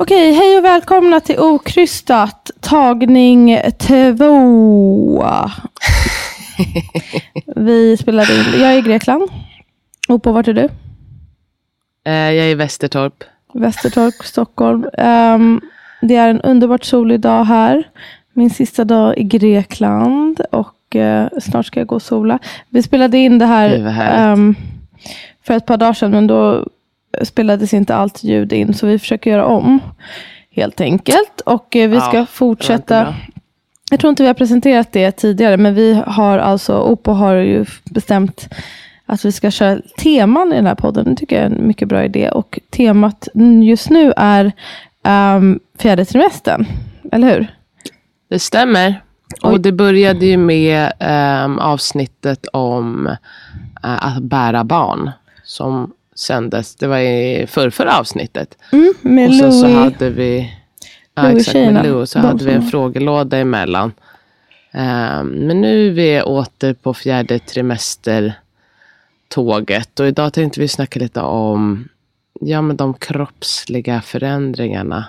Okej, hej och välkomna till Okrystat, tagning två. Vi spelade in, jag är i Grekland. Opo, vart är du? Eh, jag är i Västertorp. Västertorp, Stockholm. Um, det är en underbart solig dag här. Min sista dag i Grekland och uh, snart ska jag gå och sola. Vi spelade in det här um, för ett par dagar sedan, men då spelades inte allt ljud in, så vi försöker göra om. Helt enkelt. Och eh, vi ja, ska fortsätta. Jag tror inte vi har presenterat det tidigare, men vi har alltså, Opo har ju bestämt att vi ska köra teman i den här podden. Det tycker jag är en mycket bra idé. Och temat just nu är um, fjärde trimestern, eller hur? Det stämmer. Oj. Och det började ju med um, avsnittet om uh, att bära barn. Som sändes. Det var i förrförra avsnittet. Mm, med och sen Louis, så hade vi, ja, exakt, med Louis, så hade vi en frågelåda emellan. Um, men nu är vi åter på fjärde trimestertåget. Och idag tänkte vi snacka lite om ja, men de kroppsliga förändringarna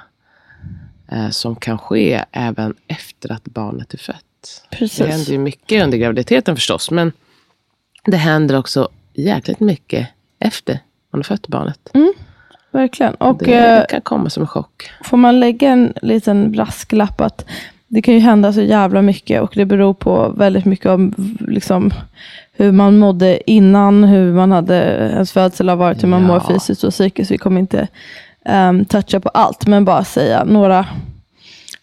uh, som kan ske även efter att barnet är fött. Precis. Det händer ju mycket under graviditeten förstås. Men det händer också jäkligt mycket efter man har fött barnet. Mm, verkligen. Och, det, eh, kan komma som en chock. Får man lägga en liten brasklapp att det kan ju hända så jävla mycket och det beror på väldigt mycket om liksom, hur man mådde innan, hur man hade, ens födsel har varit, hur man ja. mår fysiskt och psykiskt. Vi kommer inte um, toucha på allt, men bara säga några,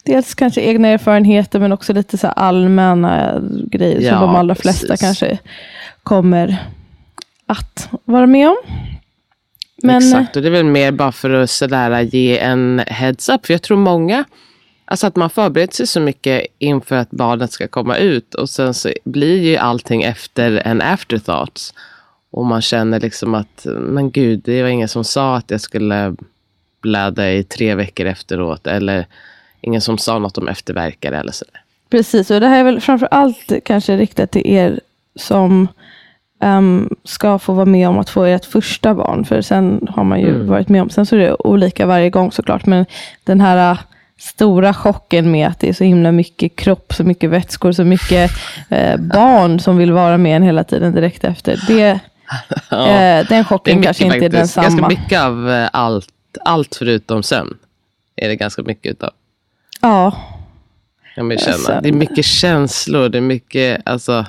dels kanske egna erfarenheter, men också lite så allmänna grejer ja, som de allra flesta precis. kanske kommer att vara med om. Men... Exakt, och det är väl mer bara för att sådär ge en heads-up. För jag tror många, alltså att man förbereder sig så mycket inför att barnet ska komma ut. Och sen så blir ju allting efter en afterthoughts. Och man känner liksom att, men gud, det var ingen som sa att jag skulle blöda i tre veckor efteråt. Eller ingen som sa något om efterverkare eller sådär. Precis, och det här är väl framför allt kanske riktat till er som um, ska få vara med om att få ert första barn. För sen har man ju mm. varit med om, sen så är det olika varje gång såklart. Men den här uh, stora chocken med att det är så himla mycket kropp, så mycket vätskor, så mycket uh, barn som vill vara med en hela tiden direkt efter. Det, ja, uh, den chocken kanske inte faktiskt. är densamma. Ganska mycket av allt, allt förutom sömn är det ganska mycket utav. Ja. Jag känna. Det är mycket känslor, det är mycket, alltså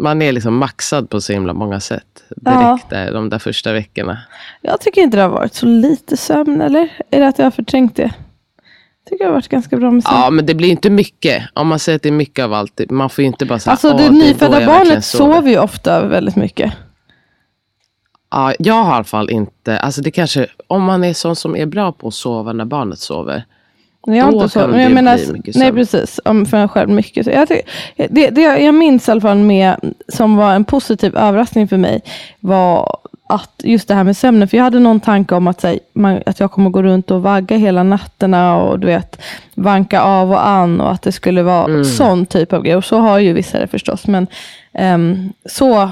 man är liksom maxad på så himla många sätt. Direkt ja. där, de där första veckorna. Jag tycker inte det har varit så lite sömn, eller? Är det att jag har förträngt det? Jag tycker det har varit ganska bra med sömn. Ja, men det blir inte mycket. Om man säger att det är mycket av allt. Man får ju inte bara säga Alltså det nyfödda barnet sover ju ofta väldigt mycket. Ja, jag har i alla fall inte. Alltså det kanske, om man är sån som är bra på att sova när barnet sover. Jag har inte så, men jag menar, nej precis, för en själv mycket. Jag, det, det jag minns i alla fall med, som var en positiv överraskning för mig, var att just det här med sömnen, för jag hade någon tanke om att, här, man, att jag kommer gå runt och vagga hela nätterna och du vet, vanka av och an och att det skulle vara mm. sån typ av grej. Och så har ju vissa det förstås, men um, så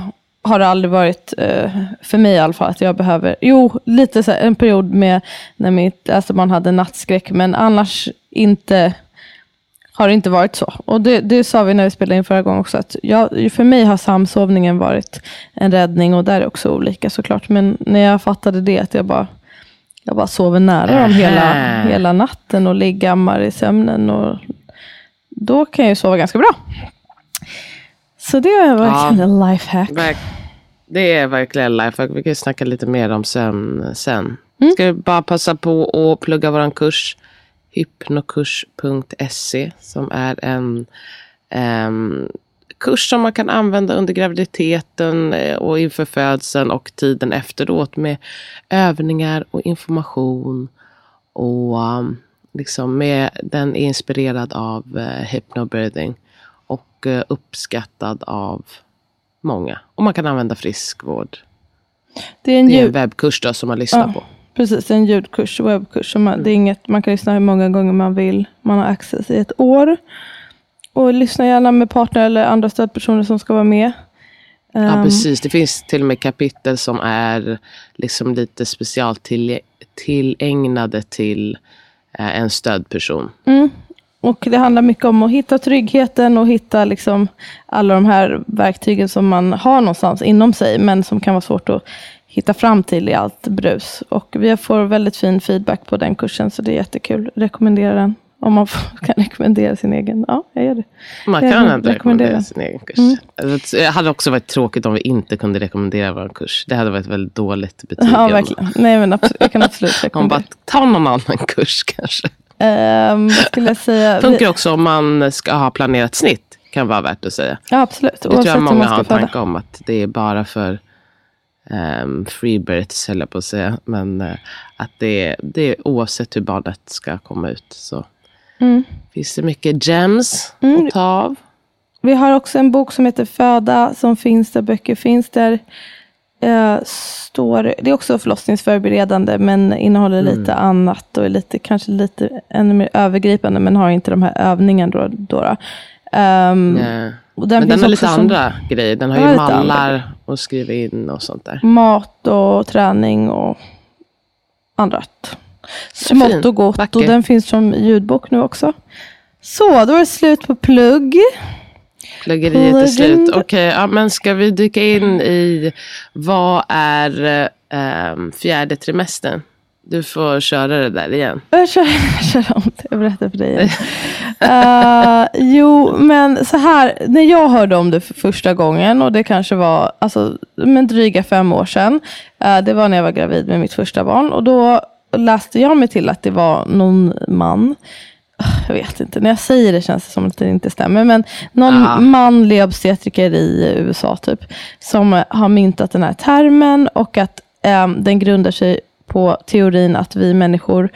har det aldrig varit, eh, för mig i alla fall, att jag behöver, jo, lite så här, en period med när mitt alltså man hade nattskräck, men annars inte har det inte varit så. Och det, det sa vi när vi spelade in förra gången också, att jag, för mig har samsovningen varit en räddning och där är det också olika såklart. Men när jag fattade det, att jag bara, jag bara sover nära dem hela, hela natten och liggammar i sömnen. Och, då kan jag ju sova ganska bra. Så det är verkligen ja, en lifehack. Det är verkligen lifehack. Vi kan snacka lite mer om sömn sen. Mm. Ska vi bara passa på att plugga vår kurs hypnokurs.se som är en um, kurs som man kan använda under graviditeten eh, och inför födseln och tiden efteråt med övningar och information. Och um, liksom med, den är inspirerad av uh, hypnobirthing och uh, uppskattad av många. Och man kan använda friskvård. Det är en, det är en webbkurs då som man lyssnar ja. på. Precis, en ljudkurs, webbkurs. Man, mm. det är inget, man kan lyssna hur många gånger man vill. Man har access i ett år. Och lyssna gärna med partner eller andra stödpersoner som ska vara med. Ja, precis. Det finns till och med kapitel som är liksom lite specialt till, till eh, en stödperson. Mm. Och det handlar mycket om att hitta tryggheten och hitta liksom alla de här verktygen som man har någonstans inom sig, men som kan vara svårt att hitta fram till i allt brus. Och vi får väldigt fin feedback på den kursen, så det är jättekul. Rekommenderar den. Om man kan rekommendera sin egen. Ja, jag gör det. Man kan ändå rekommendera sin egen kurs. Mm. Det hade också varit tråkigt om vi inte kunde rekommendera vår kurs. Det hade varit väldigt dåligt betyg. Ja, verkligen. Nej, men absolut, jag kan absolut rekommendera. Om bara, ta någon annan kurs kanske. Um, skulle jag säga. Funkar också om man ska ha planerat snitt. Kan vara värt att säga. Ja, absolut. Det tror jag många har en tanke om. Att det är bara för um, freebirths, höll jag på att säga. Men uh, att det är, det är oavsett hur barnet ska komma ut. Så mm. finns det mycket gems mm. att ta av. Vi har också en bok som heter Föda som finns där böcker finns. Där uh, står, det är också förlossningsförberedande men innehåller mm. lite annat och är lite, kanske lite ännu mer övergripande men har inte de här övningarna. Då, då, då. Um, den Men den har lite som, andra grejer. Den har ju mallar att skriva in och sånt där. Mat och träning och annat. Smått och gott. Vacker. Och den finns som ljudbok nu också. Så, då är det slut på plugg. Pluggeriet är slut. Okej, okay, ja, men ska vi dyka in i vad är um, fjärde trimestern? Du får köra det där igen. Jag kör, jag kör om det. Jag berättar för dig igen. uh, jo, men så här. När jag hörde om det för första gången. Och det kanske var alltså, men dryga fem år sedan. Uh, det var när jag var gravid med mitt första barn. Och då läste jag mig till att det var någon man. Jag vet inte, när jag säger det känns det som att det inte stämmer. Men någon ah. manlig obstetriker i USA typ. Som har myntat den här termen. Och att um, den grundar sig på teorin att vi människor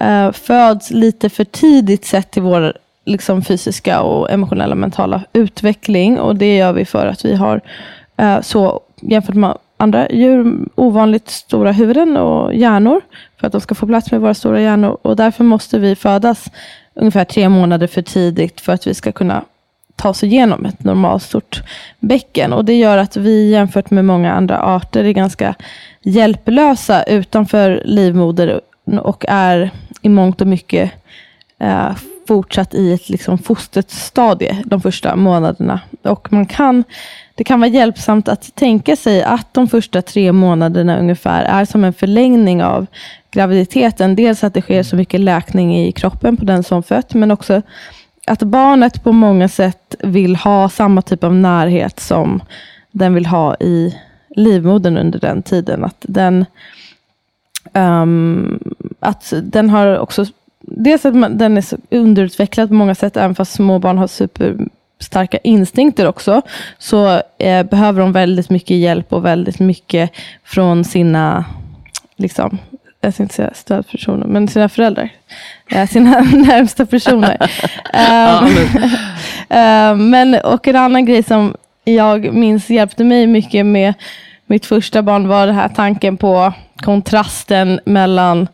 eh, föds lite för tidigt sett till vår liksom, fysiska och emotionella mentala utveckling. Och det gör vi för att vi har eh, så jämfört med andra djur ovanligt stora huvuden och hjärnor. För att de ska få plats med våra stora hjärnor. Och därför måste vi födas ungefär tre månader för tidigt för att vi ska kunna ta oss igenom ett normalt stort bäcken. Och det gör att vi jämfört med många andra arter är ganska hjälplösa utanför livmoder och är i mångt och mycket eh, fortsatt i ett liksom, fosterstadie de första månaderna. Och man kan, det kan vara hjälpsamt att tänka sig att de första tre månaderna ungefär är som en förlängning av graviditeten. Dels att det sker så mycket läkning i kroppen på den som fött, men också att barnet på många sätt vill ha samma typ av närhet som den vill ha i livmodern under den tiden. Att den, um, att den har också, dels att man, den är så underutvecklad på många sätt, även fast små barn har super superstarka instinkter också, så eh, behöver de väldigt mycket hjälp och väldigt mycket från sina liksom, jag ska inte säga stödpersoner, men sina föräldrar. Eh, sina närmsta personer. um, um, men, och en annan grej som jag minns hjälpte mig mycket med mitt första barn var den här tanken på kontrasten mellan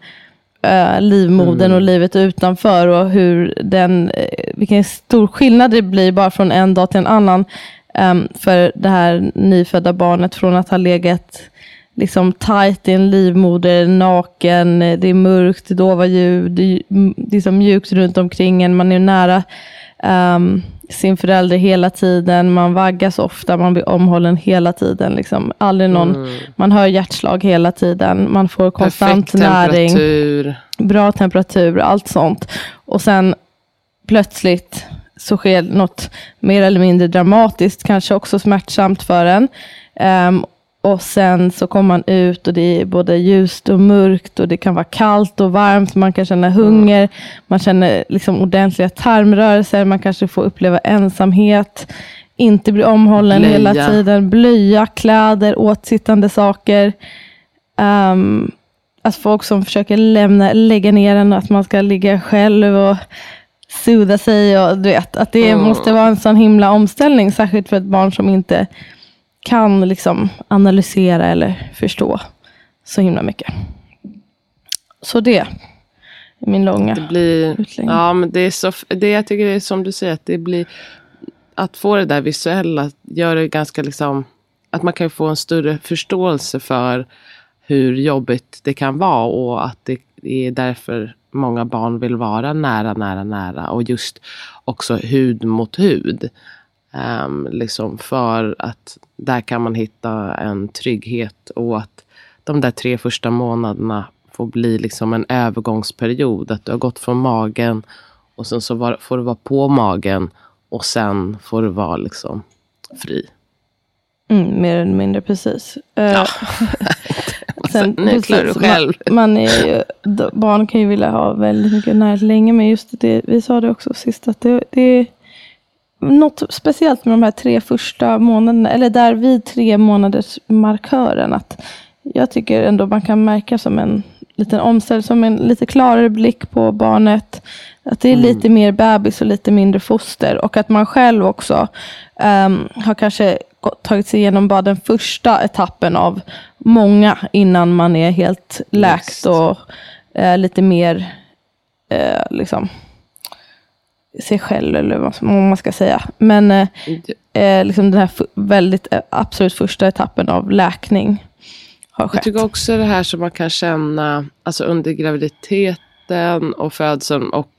uh, livmodern mm. och livet utanför och hur den, uh, vilken stor skillnad det blir bara från en dag till en annan. Um, för det här nyfödda barnet från att ha legat liksom tight i en livmoder, naken, det är mörkt, dova ljud, det är liksom mjukt runt omkring en, man är nära um, sin förälder hela tiden, man vaggas ofta, man blir omhållen hela tiden. Liksom. Aldrig någon, mm. Man hör hjärtslag hela tiden, man får konstant Perfekt näring, temperatur. bra temperatur, allt sånt. Och sen plötsligt så sker något mer eller mindre dramatiskt, kanske också smärtsamt för en. Um, och sen så kommer man ut och det är både ljust och mörkt och det kan vara kallt och varmt. Man kan känna hunger, man känner liksom ordentliga tarmrörelser, man kanske får uppleva ensamhet, inte bli omhållen blöja. hela tiden, blöja, kläder, åtsittande saker. Um, att folk som försöker lämna, lägga ner en och att man ska ligga själv och sootha sig. Och, du vet, att det mm. måste vara en sån himla omställning, särskilt för ett barn som inte kan liksom analysera eller förstå så himla mycket. Så det är min långa det blir, utläggning. Ja, men det är så, det jag tycker det är som du säger, att det blir att få det där visuella gör det ganska liksom att man kan få en större förståelse för hur jobbigt det kan vara och att det är därför många barn vill vara nära, nära, nära och just också hud mot hud. Um, liksom för att där kan man hitta en trygghet och att de där tre första månaderna får bli liksom en övergångsperiod. Att du har gått från magen och sen så var, får du vara på magen och sen får du vara liksom fri. Mm, mer eller mindre precis. Eh, ja. sen, nu klarar du själv. Man, man, är ju, barn kan ju vilja ha väldigt mycket närhet länge. Men just det, vi sa det också sist. Att det, det något speciellt med de här tre första månaderna, eller där vid tre månaders markören. Att jag tycker ändå man kan märka som en liten omställning, som en lite klarare blick på barnet. Att det är mm. lite mer bebis och lite mindre foster. Och att man själv också um, har kanske tagit sig igenom bara den första etappen av många innan man är helt läkt och uh, lite mer uh, liksom sig själv eller vad man ska säga. Men eh, eh liksom den här väldigt eh, absolut första etappen av läkning har skett. Jag tycker också det här som man kan känna alltså under graviditeten och födseln och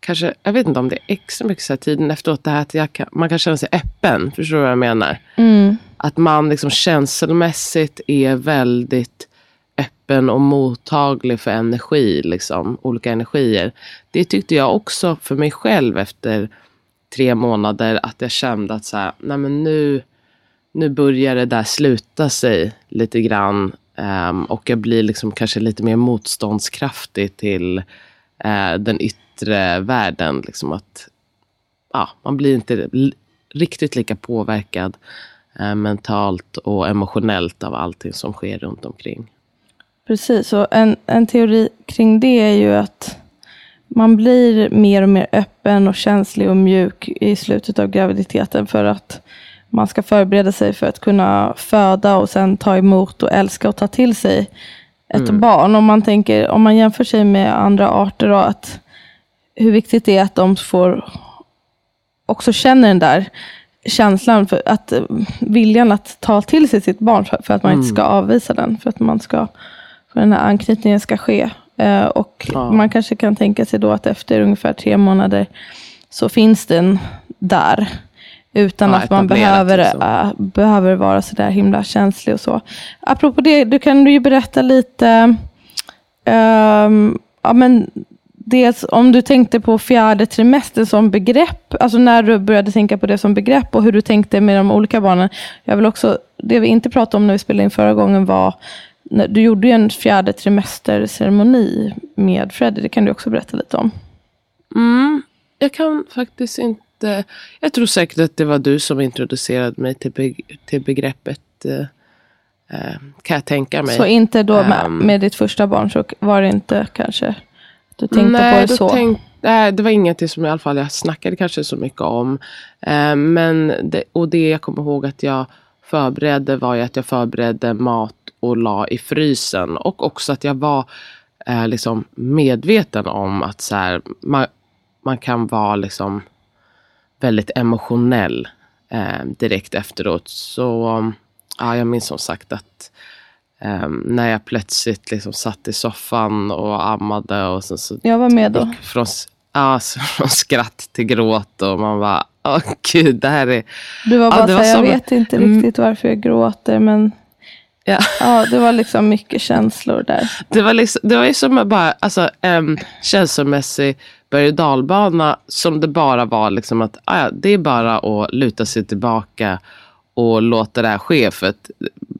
kanske, jag vet inte om det är extra mycket så här tiden efteråt, det här att kan, man kan känna sig öppen. Förstår du vad jag menar? Mm. Att man liksom känslomässigt är väldigt öppen och mottaglig för energi, liksom, olika energier. Det tyckte jag också för mig själv efter tre månader, att jag kände att så här, nej men nu, nu börjar det där sluta sig lite grann. Um, och jag blir liksom kanske lite mer motståndskraftig till uh, den yttre världen. Liksom att, ja, man blir inte riktigt lika påverkad uh, mentalt och emotionellt av allting som sker runt omkring. Precis, och en, en teori kring det är ju att man blir mer och mer öppen och känslig och mjuk i slutet av graviditeten för att man ska förbereda sig för att kunna föda och sen ta emot och älska och ta till sig ett mm. barn. Om man, tänker, om man jämför sig med andra arter och att hur viktigt det är att de får också känner den där känslan, för att viljan att ta till sig sitt barn för, för att man mm. inte ska avvisa den. För att man ska för den här anknytningen ska ske. Eh, och ja. man kanske kan tänka sig då att efter ungefär tre månader så finns den där. Utan ja, att man behöver, äh, behöver vara så där himla känslig och så. Apropå det, du kan du ju berätta lite. Um, ja, men dels om du tänkte på fjärde trimester som begrepp. Alltså när du började tänka på det som begrepp och hur du tänkte med de olika barnen. Jag vill också, det vi inte pratade om när vi spelade in förra gången var du gjorde ju en fjärde trimesterceremoni med Freddy. Det kan du också berätta lite om. Mm, jag kan faktiskt inte... Jag tror säkert att det var du som introducerade mig till, be, till begreppet. Eh, eh, kan jag tänka mig. Så inte då med, um, med ditt första barn så var det inte kanske du tänkte nej, på det så? Tänk, nej, det var ingenting som i alla fall jag snackade kanske så mycket om. Eh, men det, och det jag kommer ihåg att jag förberedde var ju att jag förberedde mat och la i frysen. Och också att jag var eh, liksom medveten om att så här, man, man kan vara liksom väldigt emotionell eh, direkt efteråt. Så ja, jag minns som sagt att eh, när jag plötsligt liksom satt i soffan och ammade. Och sen så jag var med då. Från, ja, från skratt till gråt och man bara, åh gud, det här är... Du var bara ja, såhär, jag vet inte mm. riktigt varför jag gråter men Ja. ja, det var liksom mycket känslor där. Det var, liksom, det var ju som bara, alltså, en känslomässig berg och dalbana som det bara var liksom att ah det är bara att luta sig tillbaka och låta det här ske. För att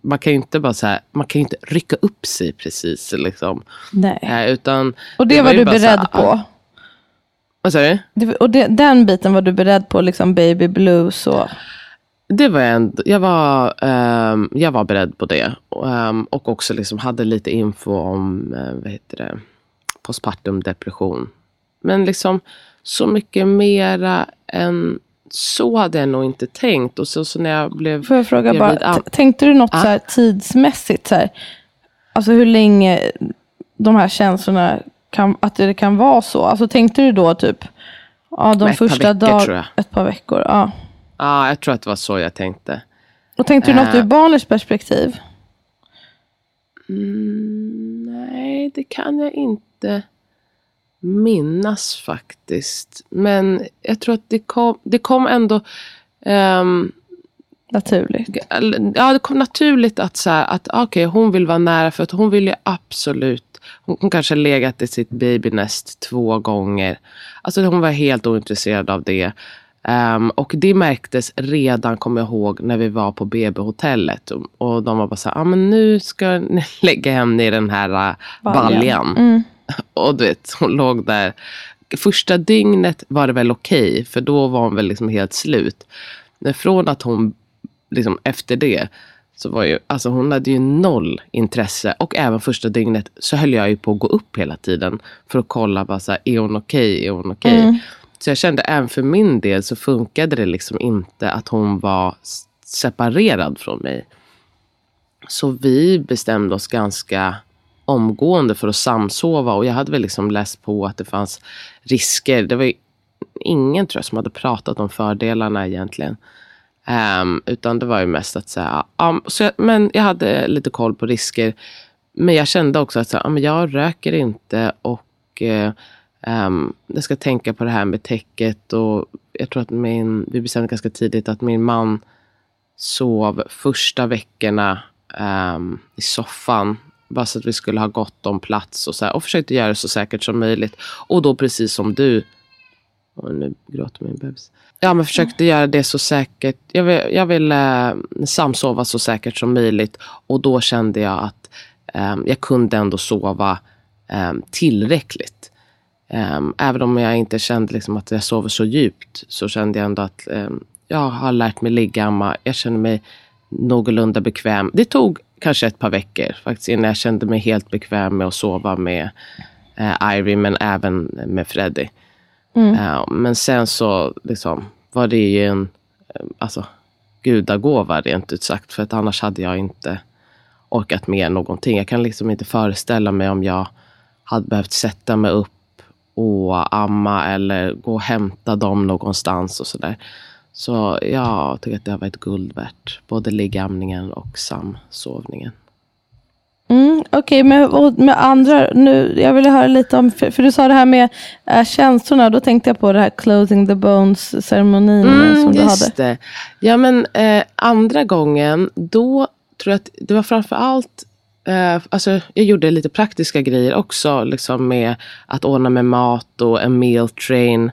man kan ju inte bara så här, man kan inte rycka upp sig precis. Liksom. Nej. Äh, utan, och det, det var, var du beredd här, på? Ah, vad sa du? Och det, den biten var du beredd på, liksom baby blues och... Det var jag, ändå, jag, var, um, jag var beredd på det. Um, och också liksom hade lite info om uh, vad heter det, postpartum depression. Men liksom så mycket mera än så hade jag nog inte tänkt. Och så, så när jag blev Får jag fråga bara, tänkte du något ah. så här tidsmässigt? Så här? Alltså hur länge de här känslorna, kan, att det kan vara så? Alltså tänkte du då typ, ja de ett första dagarna, ett par veckor? Ja. Ja, jag tror att det var så jag tänkte. Och tänkte du något ur eh. barnets perspektiv? Mm, nej, det kan jag inte minnas faktiskt. Men jag tror att det kom, det kom ändå... Um, naturligt? Ja, det kom naturligt att, så här, att okay, hon vill vara nära för att hon vill ju absolut... Hon, hon kanske legat i sitt babynest två gånger. Alltså hon var helt ointresserad av det. Um, och det märktes redan, kommer jag ihåg, när vi var på BB-hotellet. Och, och, de var bara så här, ah, men nu ska ni lägga henne i den här uh, baljan. Mm. Och du vet, hon låg där. Första dygnet var det väl okej, okay, för då var hon väl liksom helt slut. Men från att hon, liksom efter det, så var ju, alltså hon hade ju noll intresse. Och även första dygnet så höll jag ju på att gå upp hela tiden. För att kolla, bara så här, är hon okej? Okay? Är hon okej? Okay? Mm. Så jag kände även för min del så funkade det liksom inte att hon var separerad från mig. Så vi bestämde oss ganska omgående för att samsova. Och jag hade väl liksom läst på att det fanns risker. Det var ingen tror jag som hade pratat om fördelarna egentligen. Um, utan det var ju mest att säga, um, så jag, men jag hade lite koll på risker. Men jag kände också att så, um, jag röker inte och uh, Ehm, jag ska tänka på det här med täcket. Och jag tror att min, vi bestämde ganska tidigt att min man sov första veckorna ehm, i soffan bara så att vi skulle ha gott om plats och, så här, och försökte göra det så säkert som möjligt. Och då precis som du. Och nu gråter min bebis. Ja, men försökte mm. göra det så säkert. Jag vill, jag vill eh, samsova så säkert som möjligt. Och då kände jag att eh, jag kunde ändå sova eh, tillräckligt. Eh, även om jag inte kände liksom att jag sover så djupt så kände jag ändå att eh, jag har lärt mig ligga. Jag känner mig någorlunda bekväm. Det tog kanske ett par veckor faktiskt innan jag kände mig helt bekväm med att sova med eh, Ivy men även med Freddy. Mm. Uh, men sen så liksom, var det ju en uh, alltså, gudagåva rent ut sagt. För att annars hade jag inte orkat med någonting. Jag kan liksom inte föreställa mig om jag hade behövt sätta mig upp och amma eller gå och hämta dem någonstans och sådär. Så jag tycker att det har varit guld värt. Både liggamningen och samsovningen. Mm, Okej, okay, med, med andra, nu, jag ville höra lite om, för, för du sa det här med äh, känslorna, då tänkte jag på det här closing the bones-ceremonin mm, som du hade. Det. Ja, men eh, andra gången, då tror jag att det var framför allt eh, alltså, jag gjorde lite praktiska grejer också, liksom med att ordna med mat och en meal train.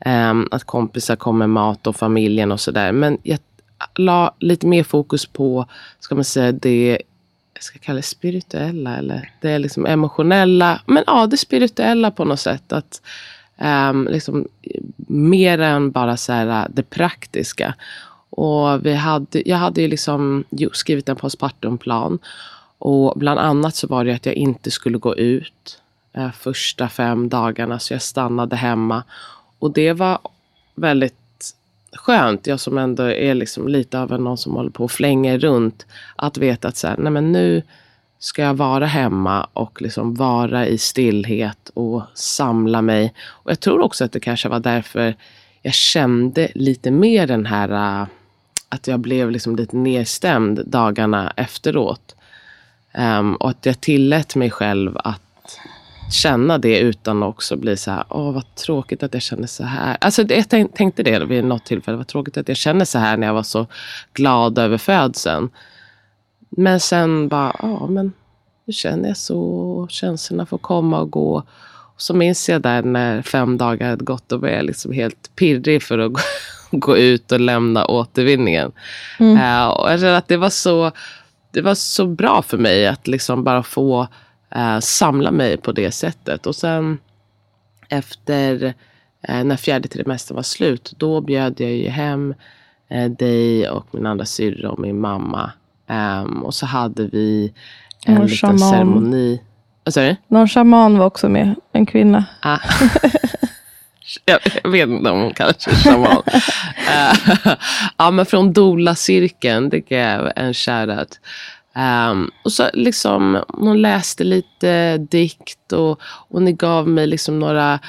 Eh, att kompisar kom med mat och familjen och sådär. Men jag la lite mer fokus på, ska man säga, det jag ska kalla det spirituella eller det liksom emotionella. Men ja, det spirituella på något sätt. Att um, liksom, mer än bara så här, eh, det praktiska. Och vi hade, jag hade ju liksom skrivit en postpartumplan. Och bland annat så var det att jag inte skulle gå ut eh, första fem dagarna. Så jag stannade hemma. Och det var väldigt skönt, jag som ändå är liksom lite av någon som håller på och flänger runt. Att veta att så här, nej men nu ska jag vara hemma och liksom vara i stillhet och samla mig. Och jag tror också att det kanske var därför jag kände lite mer den här, eh, att jag blev liksom lite nedstämd dagarna efteråt. Um, och att jag tillät mig själv att känna det utan att också bli så här, åh vad tråkigt att jag känner så här. Alltså jag tänkte det vid något tillfälle, vad tråkigt att jag känner så här när jag var så glad över födseln. Men sen bara, ja men nu känner jag så, känslorna får komma och gå. Och så minns jag där när fem dagar hade gått, då var jag liksom helt pirrig för att gå, gå ut och lämna återvinningen. Mm. Uh, och jag kände att det var så det var så bra för mig att liksom bara få eh, samla mig på det sättet. Och sen efter eh, när fjärde trimestern var slut, då bjöd jag ju hem eh, dig och min andra syrra och min mamma. Um, och så hade vi en Någon liten shaman. ceremoni. Vad sa du? Någon shaman var också med, en kvinna. Ah. jag vet inte om hon kallar sig shaman. uh, ja, men från Dola-cirkeln, det gav en shoutout. Um, och så liksom, hon läste lite dikt och, och ni gav mig liksom några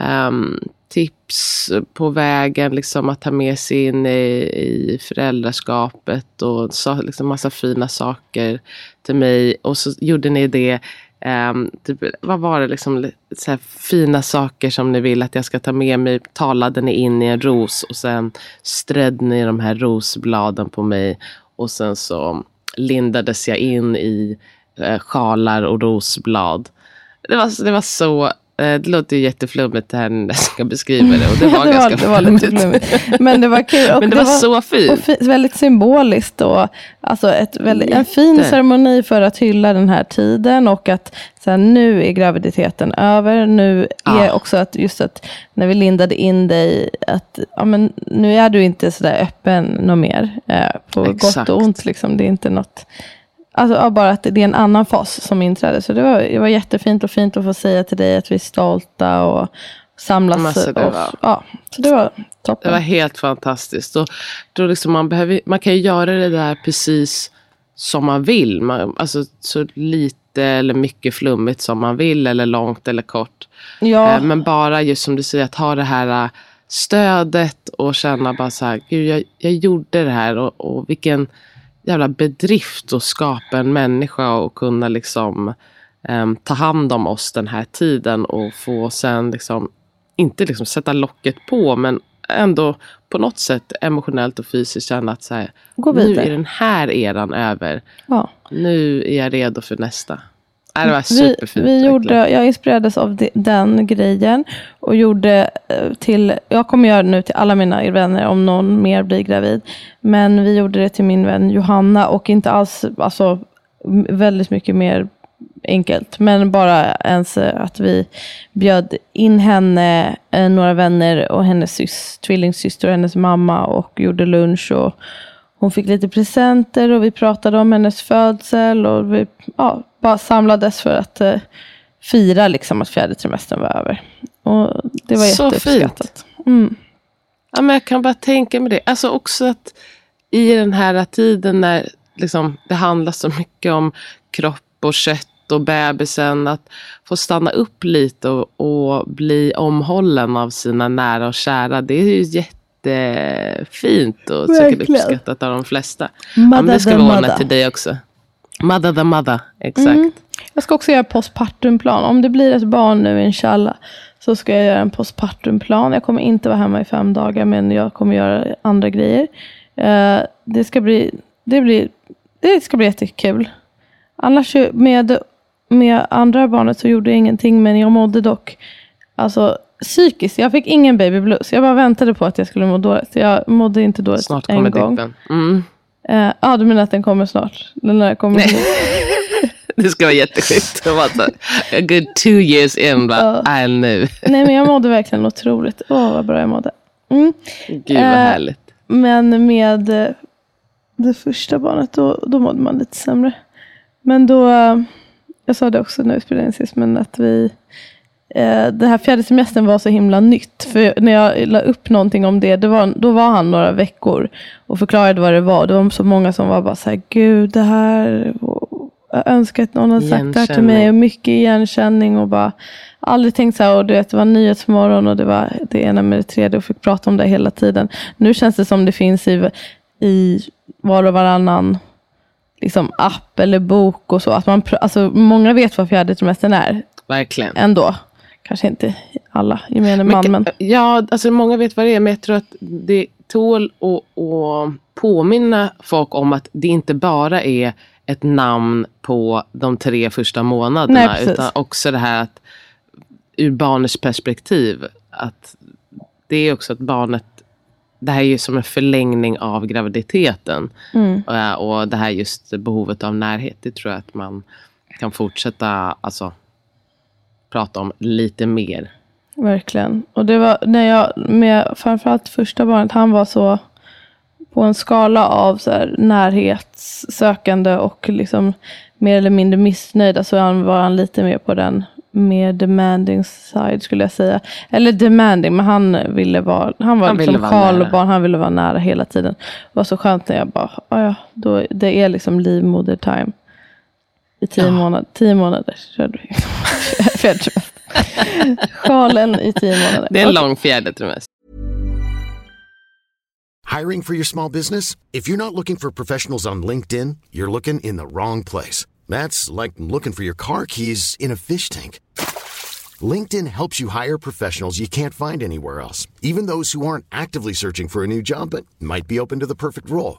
um, tips på vägen liksom, att ta med sig in i, i föräldraskapet och sa liksom massa fina saker till mig. Och så gjorde ni det Um, typ, vad var det, liksom, så fina saker som ni vill att jag ska ta med mig. Talade ni in i en ros och sen strödde ni de här rosbladen på mig. Och sen så lindades jag in i eh, sjalar och rosblad. Det var, det var så det låter ju jätteflummigt det här när jag ska beskriva det. Och det var, det ganska var, det var flummigt. Men det var kul. Och Men det, det var, var, så fint. Och väldigt symboliskt. Och, alltså ett väldigt, en fin ceremoni för att hylla den här tiden. Och att så här, nu är graviditeten över. Nu är ah. också att just att när vi lindade in dig. att ja, men, Nu är du inte så där öppen något mer. Eh, på Exakt. gott och ont. Liksom. Det är inte något Alltså bara att det är en annan fas som inträder. Så det var, det var jättefint och fint att få säga till dig att vi är stolta och samlas. Alltså, det var, ja, så det var toppen. Det var helt fantastiskt. Och då liksom man, behöver, man kan ju göra det där precis som man vill. Man, alltså så lite eller mycket flummigt som man vill. Eller långt eller kort. Ja. Eh, men bara just som du säger att ha det här äh, stödet och känna bara så här. Gud jag, jag gjorde det här och, och vilken jävla bedrift att skapa en människa och kunna liksom um, ta hand om oss den här tiden och få sen liksom, inte liksom sätta locket på men ändå på något sätt emotionellt och fysiskt känna att så här, nu är den här eran över. Ja. Nu är jag redo för nästa. Äh, det var superfint. Vi, vi gjorde, jag inspirerades av de, den grejen och gjorde eh, till, jag kommer göra det nu till alla mina vänner om någon mer blir gravid. Men vi gjorde det till min vän Johanna och inte alls, alltså väldigt mycket mer enkelt. Men bara ens eh, att vi bjöd in henne, eh, några vänner och hennes sys, tvillingsyster och hennes mamma och gjorde lunch. och hon fick lite presenter och vi pratade om hennes födsel och vi ja, bara samlades för att eh, fira liksom att fjärde trimestern var över. Och det var Så jätteuppskattat. Mm. Ja, men jag kan bara tänka mig det. Alltså också att i den här tiden när liksom, det handlar så mycket om kropp och kött och bebisen. Att få stanna upp lite och, och bli omhållen av sina nära och kära. Det är ju jätte jättefint och säkert uppskattat av de flesta. Mother ja, det ska vi ordna till dig också. Mother the mother, exakt. Mm. Jag ska också göra postpartumplan. Om det blir ett barn nu inshallah så ska jag göra en postpartumplan. Jag kommer inte vara hemma i fem dagar men jag kommer göra andra grejer. Uh, det, ska bli, det, blir, det ska bli jättekul. Annars med, med andra barnet så gjorde jag ingenting men jag mådde dock alltså, psykiskt. Jag fick ingen baby blues. Jag bara väntade på att jag skulle må dåligt. Jag mådde inte dåligt snart en gång. Snart kommer dippen. Mm. Uh, ja, du menar att den kommer snart? Den där kommer det ska vara jättesjukt. a good two years in, bara, uh, nu. Nej, men jag mådde verkligen otroligt. Åh, oh, vad bra jag mådde. Mm. Gud, vad uh, härligt. Men med det första barnet, då, då mådde man lite sämre. Men då, jag sa det också när vi spelade in sist, men att vi eh, den här fjärde semestern var så himla nytt. För när jag la upp någonting om det, det var, då var han några veckor och förklarade vad det var. Det var så många som var bara så här, gud det här, jag önskar att någon hade sagt det här till mig. Och mycket igenkänning och bara aldrig tänkt så här. Och du vet, det var Nyhetsmorgon och det var det ena med det tredje och fick prata om det hela tiden. Nu känns det som det finns i i var och varannan liksom, app eller bok och så. Att man, alltså, många vet vad fjärde trimestern är. Verkligen. Ändå. Kanske inte alla gemene man. Men... Ja, alltså många vet vad det är, men jag tror att det tål att, att påminna folk om att det inte bara är ett namn på de tre första månaderna. Nej, utan också det här att ur barnets perspektiv. Att det är också att barnet det här är ju som en förlängning av graviditeten. Mm. Och, och det här just behovet av närhet. Det tror jag att man kan fortsätta alltså, prata om lite mer. Verkligen. Och det var när jag med framförallt första barnet. Han var så på en skala av så här, närhetssökande och liksom mer eller mindre missnöjd. Så han var han lite mer på den mer demanding side skulle jag säga. Eller demanding, men han ville vara, han var han liksom Karl och barn, han ville vara nära hela tiden. Det var så skönt när jag bara, ja, då, det är liksom livmoder time. I tio, ja. månader, tio månader körde vi. Sjalen i tio månader. Det är en lång fjärde trimester. Hiring for your small business? If you're not looking for professionals on LinkedIn, you're looking in the wrong place. That's like looking for your car keys in a fish tank. LinkedIn helps you hire professionals you can't find anywhere else, even those who aren't actively searching for a new job but might be open to the perfect role.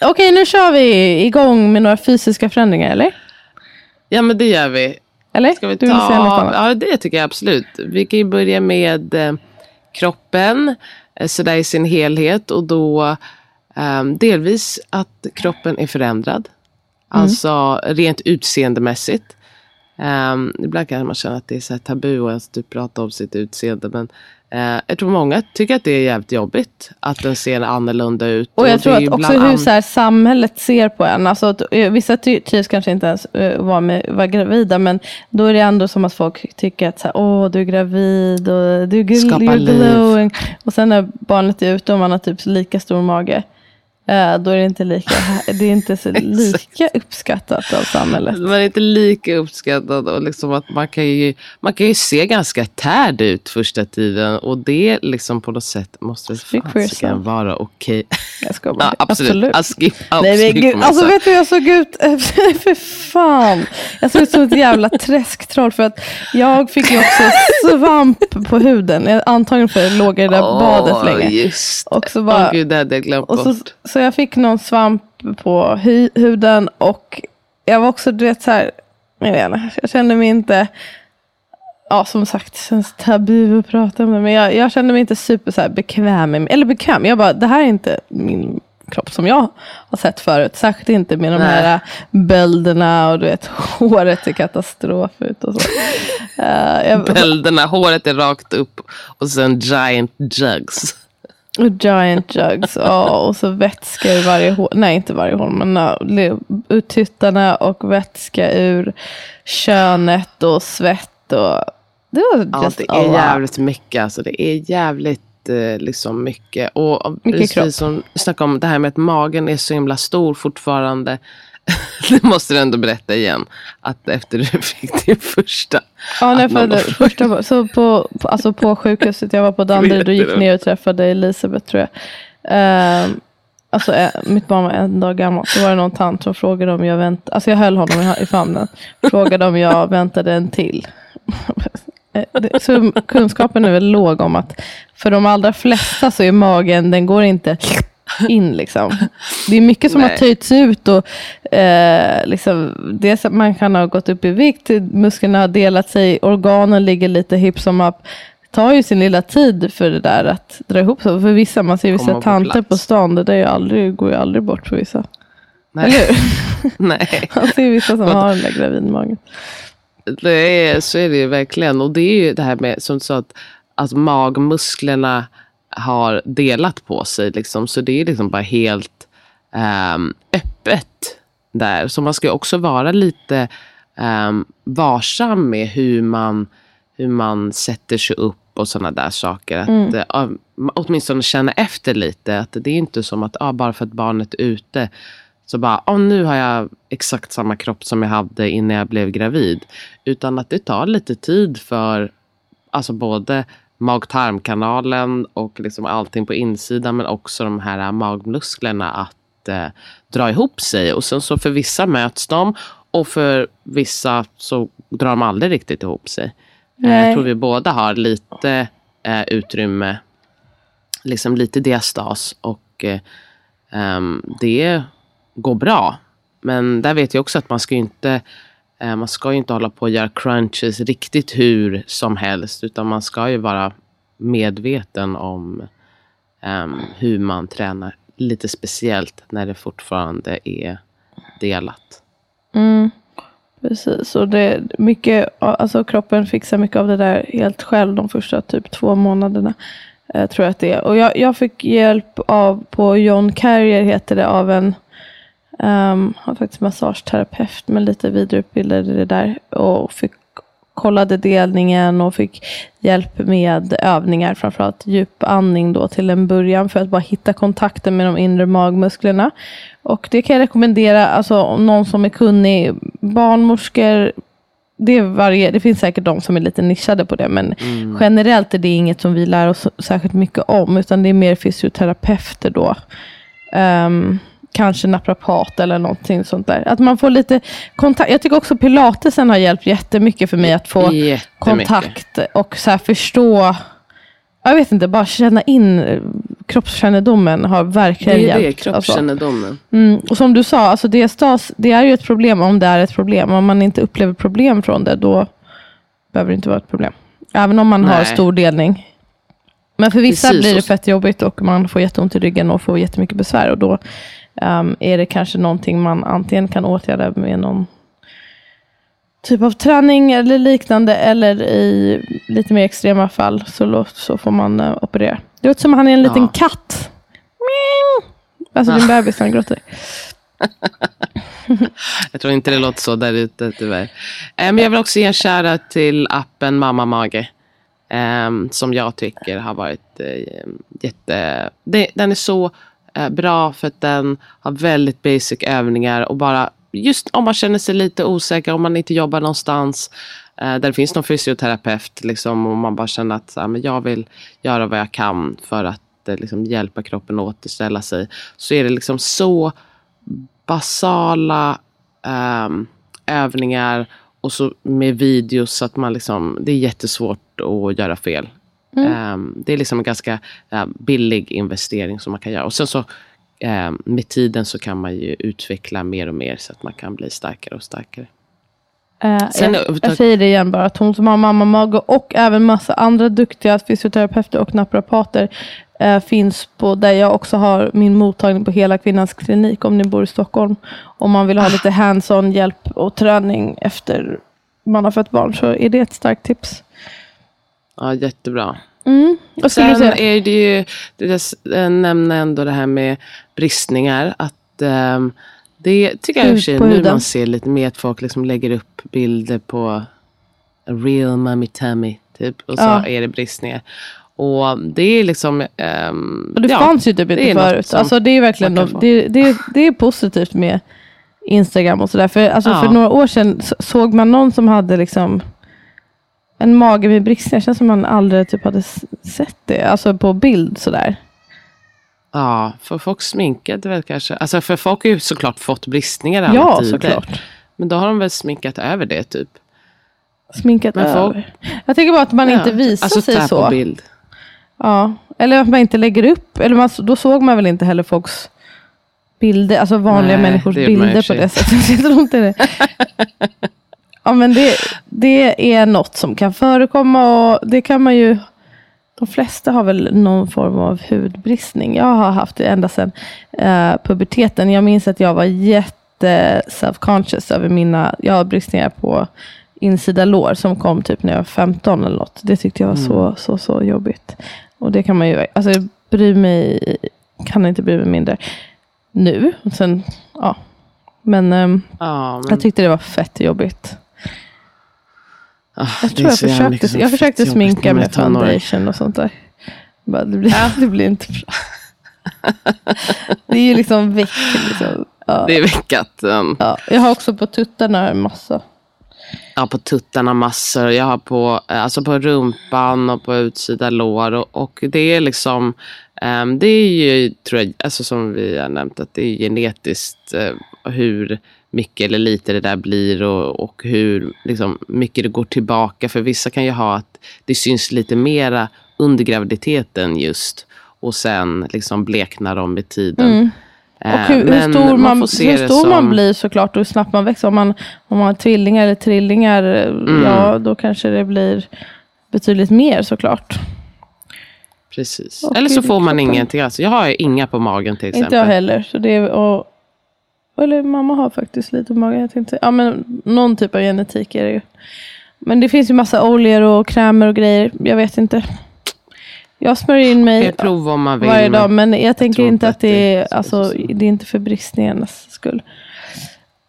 Okej, nu kör vi igång med några fysiska förändringar, eller? Ja, men det gör vi. Eller? Ska vi ta... Du vill säga något annat? Ja, det tycker jag absolut. Vi kan ju börja med eh, kroppen, eh, sådär i sin helhet. Och då eh, delvis att kroppen är förändrad. Mm. Alltså rent utseendemässigt. Um, ibland kan man känna att det är så tabu att typ prata om sitt utseende. Men uh, jag tror många tycker att det är jävligt jobbigt att den ser annorlunda ut. Och jag och tror att också hur så här, samhället ser på en. Alltså uh, vissa trivs kanske inte ens uh, vara, med, vara gravida. Men då är det ändå som att folk tycker att så här, Åh, du är gravid och du är glowing. Och sen när barnet är ute och man har typ lika stor mage. Uh, då är det inte lika, det är inte så lika uppskattat av samhället. Man är inte lika uppskattad och liksom att man kan, ju, man kan ju se ganska tärd ut första tiden och det liksom på något sätt måste fan vara okej. Okay. Jag ska bara, ja, absolut. absolut. Nej, men gud, alltså vet du hur jag såg ut? för fan. Jag såg ut som ett jävla träsktroll för att jag fick ju också svamp på huden. Antagligen för att jag låg i det där oh, badet länge. Just och så bara, oh, gud, det hade jag glömt bort. Så, så jag fick någon svamp på hu huden och jag var också, du vet så här, jag vet inte, jag kände mig inte, ja som sagt, det känns tabu att prata om det, men jag, jag kände mig inte super så bekväm, eller bekväm, jag bara, det här är inte min kropp som jag har sett förut. Särskilt inte med de Nej. här bölderna och du vet, håret är katastrof ut och så. Uh, jag... Bölderna, håret är rakt upp och sen giant jugs. Och giant jugs. oh, och så vätska ur varje hål. Nej, inte varje hål. Men ur tuttarna och vätska ur könet och svett. Och, det var ja, det är jävligt mycket. Alltså, det är jävligt eh, liksom mycket. Och mycket precis kropp. som snackade om det här med att magen är så himla stor fortfarande. det måste du ändå berätta igen. Att efter du fick din första. Ja, när jag födde första Så på, på, alltså på sjukhuset, jag var på Danderyd och gick ner och träffade Elisabeth tror jag. Uh, alltså äh, mitt barn var en dag gammalt. Så var det någon tant som frågade om jag väntade. Alltså jag höll honom i, i famnen. Frågade om jag väntade en till. Eh, så kunskapen är väl låg om att för de allra flesta så är magen, den går inte in. Liksom. Det är mycket som Nej. har töjts ut. Och, eh, liksom, det man kan ha gått upp i vikt, musklerna har delat sig, organen ligger lite hipp som upp. Det tar ju sin lilla tid för det där att dra ihop sig. För vissa, man ser vissa tanter på, på stan, det där är aldrig, går ju aldrig bort för vissa. Nej. Eller hur? Nej. man ser vissa som har den där gravidmagen. Det är, så är det ju verkligen. Och det är ju det här med som du sa att, att magmusklerna har delat på sig. Liksom. Så det är liksom bara helt um, öppet där. Så man ska också vara lite um, varsam med hur man, hur man sätter sig upp och sådana där saker. Att, mm. uh, åtminstone känna efter lite. Att det är inte som att uh, bara för att barnet är ute så bara, oh, nu har jag exakt samma kropp som jag hade innan jag blev gravid. Utan att det tar lite tid för alltså både mag-tarmkanalen och liksom allting på insidan men också de här magmusklerna att eh, dra ihop sig. Och sen så för vissa möts de och för vissa så drar de aldrig riktigt ihop sig. Eh, jag tror vi båda har lite eh, utrymme, liksom lite diastas och eh, um, det går bra. Men där vet jag också att man ska inte Eh, man ska ju inte hålla på och göra crunches riktigt hur som helst. Utan man ska ju vara medveten om um, hur man tränar. Lite speciellt när det fortfarande är delat. Mm, precis, och det mycket, alltså kroppen fixar mycket av det där helt själv de första typ två månaderna. Eh, tror jag att det är. Och jag, jag fick hjälp av, på John Carrier heter det, av en Um, har faktiskt massageterapeut men lite vidareutbildad i det där. Och fick kollade delningen och fick hjälp med övningar, framförallt djupandning då till en början för att bara hitta kontakten med de inre magmusklerna. Och det kan jag rekommendera, alltså någon som är kunnig, barnmorskor, det, varje, det finns säkert de som är lite nischade på det, men mm. generellt är det inget som vi lär oss särskilt mycket om, utan det är mer fysioterapeuter då. Um, kanske naprapat eller någonting sånt där. Att man får lite kontakt. Jag tycker också pilatesen har hjälpt jättemycket för mig att få kontakt och så förstå. Jag vet inte, bara känna in eh, kroppskännedomen har verkligen hjälpt. Det är det, alltså. kroppskännedomen. Alltså. Mm. Och som du sa, alltså diastas, det är ju ett problem om det är ett problem. Om man inte upplever problem från det, då behöver det inte vara ett problem. Även om man Nej. har stor delning. Men för vissa Precis. blir det fett jobbigt och man får jätteont i ryggen och får jättemycket besvär. Och då um, är det kanske någonting man antingen kan åtgärda med någon typ av träning eller liknande. Eller i lite mer extrema fall så, så får man uh, operera. Det låter som att han är en liten ja. katt. Alltså din bebis han gråter. jag tror inte det låter så där ute tyvärr. Eh, men jag vill också ge en till appen Mamma Mage. Um, som jag tycker har varit uh, jätte... Den är så uh, bra för att den har väldigt basic övningar och bara just om man känner sig lite osäker, om man inte jobbar någonstans eh, där det finns någon fysioterapeut liksom, och man bara känner att uh, men jag vill göra vad jag kan för att eh, liksom, hjälpa kroppen att återställa sig. Så är det liksom så basala eh, övningar och så med videos så att man liksom, det är jättesvårt att göra fel. Mm. Um, det är liksom en ganska uh, billig investering som man kan göra. Och sen så um, med tiden så kan man ju utveckla mer och mer så att man kan bli starkare och starkare. Uh, Sen, jag, jag, säger det igen bara, att hon som har mamma Mage och även massa andra duktiga fysioterapeuter och naprapater uh, finns på där jag också har min mottagning på Hela Kvinnans klinik om ni bor i Stockholm. Om man vill ha ah. lite hands-on hjälp och träning efter man har fött barn så är det ett starkt tips. Ja, jättebra. Mm. Och sen är det ju, jag nämner ändå det här med bristningar. Att um, det tycker jag i och för sig nu man ser lite mer att folk liksom lägger upp bilder på real mummy tummy. Typ, och så ja. är det bristningar. Och det är liksom... Um, och det ja, fanns ju typ inte förut. Alltså det är verkligen de, det, det, det är positivt med Instagram och sådär. För, alltså, ja. för några år sedan såg man någon som hade liksom en mage med bristningar. Känns som man aldrig typ hade sett det. Alltså på bild sådär. Ja, för folk sminkade väl kanske. Alltså för folk har ju såklart fått bristningar alla ja, tider. såklart. Men då har de väl sminkat över det typ. Sminkat Men över? Jag tänker bara att man ja, inte visar alltså, sig så. På bild. Ja, Eller att man inte lägger upp. Eller man, då såg man väl inte heller folks bilder, alltså vanliga Nej, människors bilder på det sättet. Jag tror inte det. ja, men det, det är något som kan förekomma och det kan man ju de flesta har väl någon form av hudbristning. Jag har haft det ända sedan eh, puberteten. Jag minns att jag var jätte self-conscious över mina, jag har bristningar på insida lår som kom typ när jag var 15 eller något. Det tyckte jag var så, så, så jobbigt. Och det kan man ju, alltså jag bryr mig, kan inte bry mig mindre nu. Och sen, ja. Men, ehm, Ja, men, jag tyckte det var fett jobbigt. Ah, Jag tror jag försökte, jag försökte sminka med foundation och sånt där. Bara, det, blir, det blir inte bra. det är ju liksom väck. Liksom. Ja. Det är veckat. Um, Ja. Jag har också på tuttarna en massa. Har på tuttarna massor. Jag har på, eh, alltså på rumpan och på utsida lår. Och, och det är liksom, ehm, det är ju, tror jag, alltså som vi har nämnt, att det är genetiskt eh, hur mycket eller lite det där blir och, och hur liksom, mycket det går tillbaka. För vissa kan ju ha att det syns lite mera under graviditeten just. Och sen liksom bleknar de med tiden. Mm. Eh, Och hur, hur stor, man, se hur stor man som- blir såklart och hur snabbt man växer. Om man, om man har tvillingar eller trillingar, Mm. ja då kanske det blir betydligt mer såklart. Precis. Och Eller så får man kroppen. ingenting alls. Jag har inga på magen till exempel. Inte jag heller. Så det är, och, eller mamma har faktiskt lite på magen. Jag tänkte, ja, men någon typ av genetik är det ju. Men det finns ju massa oljor och krämer och grejer. Jag vet inte. Jag smörjer in mig Jag vill. varje dag. men- Men jag tänker inte att det är är, så alltså, det är inte för bristningarnas skull.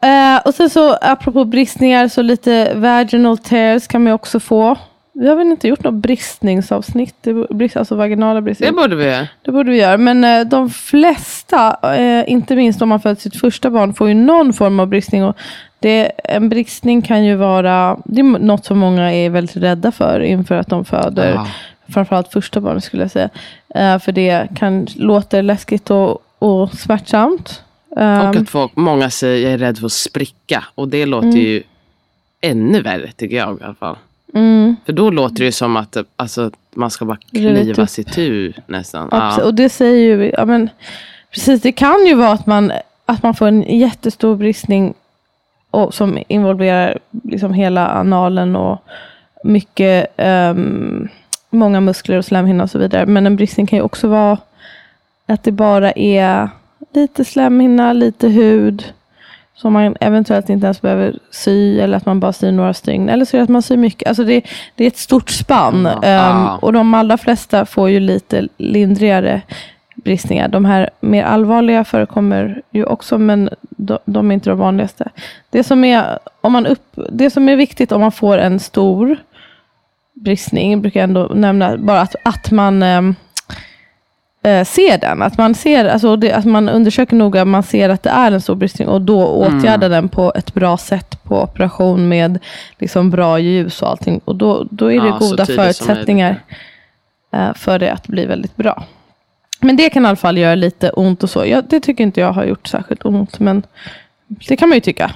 Eh, och sen så apropå bristningar så lite vaginal tears kan man ju också få. Vi har väl inte gjort något bristningsavsnitt, brist, alltså vaginala bristningar. Det borde vi göra. Det borde vi göra. Men eh, de flesta, eh, inte minst om man föder sitt första barn, får ju någon form av bristning. Och det, en bristning kan ju vara, det är något som många är väldigt rädda för inför att de föder. Ja. Framförallt första barnet skulle jag säga. Eh, för det kan låta läskigt och, och smärtsamt. Och att folk, många säger jag är rädd för att spricka. Och det låter Mm. ju ännu värre tycker jag i alla fall. Mm, För då låter det ju som att alltså, man ska bara Rivit knivas i tu nästan. Ja. Och det säger ju, ja, men, precis, det kan ju vara att man, att man får en jättestor bristning och, som involverar liksom hela analen och mycket, ehm, många muskler och slemhinnor och så vidare. Men en bristning kan ju också vara att det bara är lite slemhinna, lite hud som man eventuellt inte ens behöver sy eller att man bara syr några stygn. Eller så är det att man syr mycket. Alltså det, det är ett stort spann. Ja. Ehm, Ja. och de allra flesta får ju lite lindrigare bristningar. De här mer allvarliga förekommer ju också, men de, de är inte de vanligaste. Det som, är, om man upp, det som är viktigt om man får en stor bristning, brukar jag ändå nämna, bara att, att man ehm, eh, ser den. Att man, ser, alltså det, att man undersöker noga, man ser att det är en stor bristning och då åtgärdar den på ett bra sätt på operation med liksom bra ljus och allting. Och då, då är det Ja, goda förutsättningar eh, för det att bli väldigt bra. Men det kan i alla fall göra lite ont och så. Jag, det tycker inte jag har gjort särskilt ont, men det kan man ju tycka.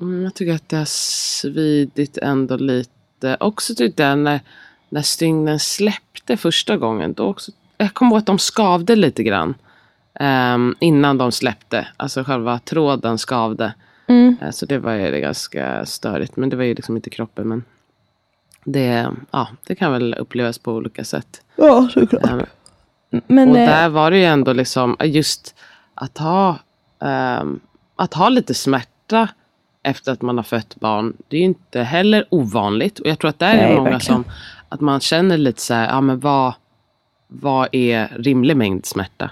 Mm, jag tycker att det har svidit ändå lite. Också tyckte jag när, när stygnen släppte första gången. Då också, jag kommer ihåg att de skavde lite grann. ehm, innan de släppte. Alltså själva tråden skavde. Mm. Eh, så det var ju ganska störigt. Men det var ju liksom inte kroppen. Men det, ja, det kan väl upplevas på olika sätt. Ja, såklart. Ehm, Men, och eh, där var det ju ändå liksom just att ha, ehm, att ha lite smärta efter att man har fött barn. Det är ju inte heller ovanligt. Och jag tror att där är Nej, det många verkligen. som, att man känner lite så här, ja men vad, vad är rimlig mängd smärta?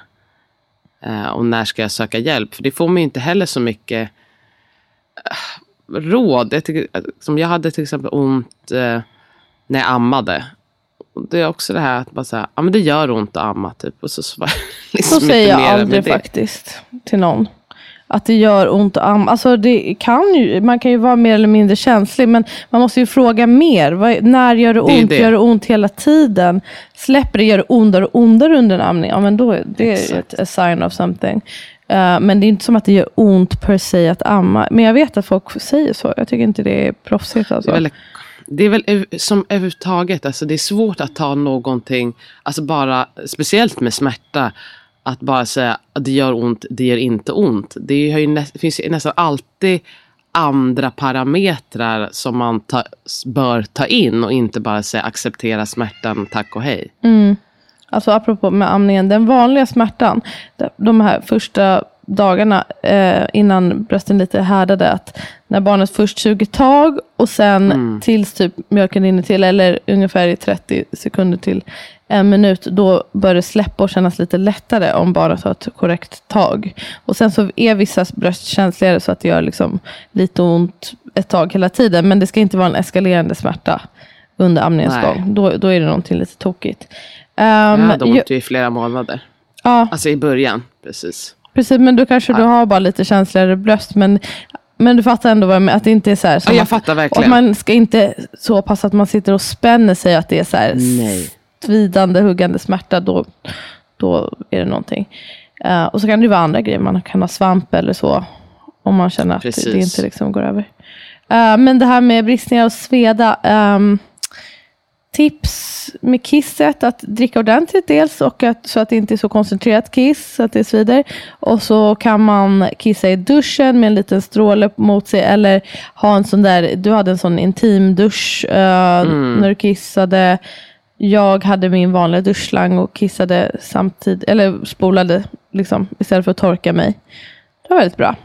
Eh, och när ska jag söka hjälp? För det får man ju inte heller så mycket eh, råd. Jag, tycker, som jag hade till exempel ont eh, när jag ammade. Och det är också det här att bara säga, ja men det gör ont att amma typ. Och så, liksom Så säger jag aldrig faktiskt till någon. Att det gör ont att amma. Alltså det kan ju, man kan ju vara mer eller mindre känslig. Men man måste ju fråga mer. Vad, när gör det Det är ont? det. Gör det ont hela tiden? Släpper det? Gör det ondare och ondare under en amning? Ja men då är det är Exakt. ett a sign of something. Eh, men det är inte som att det gör ont per se att amma. Men jag vet att folk säger så. Jag tycker inte det är proffsigt. Det Alltså. är väldigt, det är väl som överhuvudtaget, alltså det är svårt att ta någonting, alltså bara, speciellt med smärta, att bara säga att det gör ont, det gör inte ont. Det, nä, finns ju nästan alltid andra parametrar som man ta, bör ta in och inte bara säga acceptera smärtan, tack och hej. Mm. Alltså apropå med amningen, den vanliga smärtan, de här första dagarna eh, innan brösten lite härdade, att när barnet först suger tag och sen mm. tills typ mjölken rinner till, eller ungefär i 30 sekunder till en minut, då bör det släppa och kännas lite lättare om barnet har ett korrekt tag. Och sen så är vissa bröst känsligare så att det gör liksom lite ont ett tag hela tiden, men det ska inte vara en eskalerande smärta under amningens gång. Då, då är det någonting lite tokigt. Um, jag hade ont i flera månader. Ja. Alltså i början, precis. Precis, men då kanske du har bara lite känsligare bröst. Men, men du fattar ändå vad jag menar, att det inte är så här. Ja, jag att, fattar verkligen. Och man ska inte så pass att man sitter och spänner sig att det är så här Nej. Svidande, huggande smärta. Då, då är det någonting. Uh, och så kan det vara andra grejer, man kan ha svamp eller så. Om man känner att Precis. det inte liksom går över. Uh, men det här med bristningar och sveda. Um, tips med kisset att dricka ordentligt dels och att, så att det inte är så koncentrerat kiss så att det svider. Och så kan man kissa i duschen med en liten stråle mot sig eller ha en sån där, du hade en sån intim dusch uh, mm. när du kissade. Jag hade min vanliga duschslang och kissade samtidigt, eller spolade liksom istället för att torka mig. Det var väldigt bra.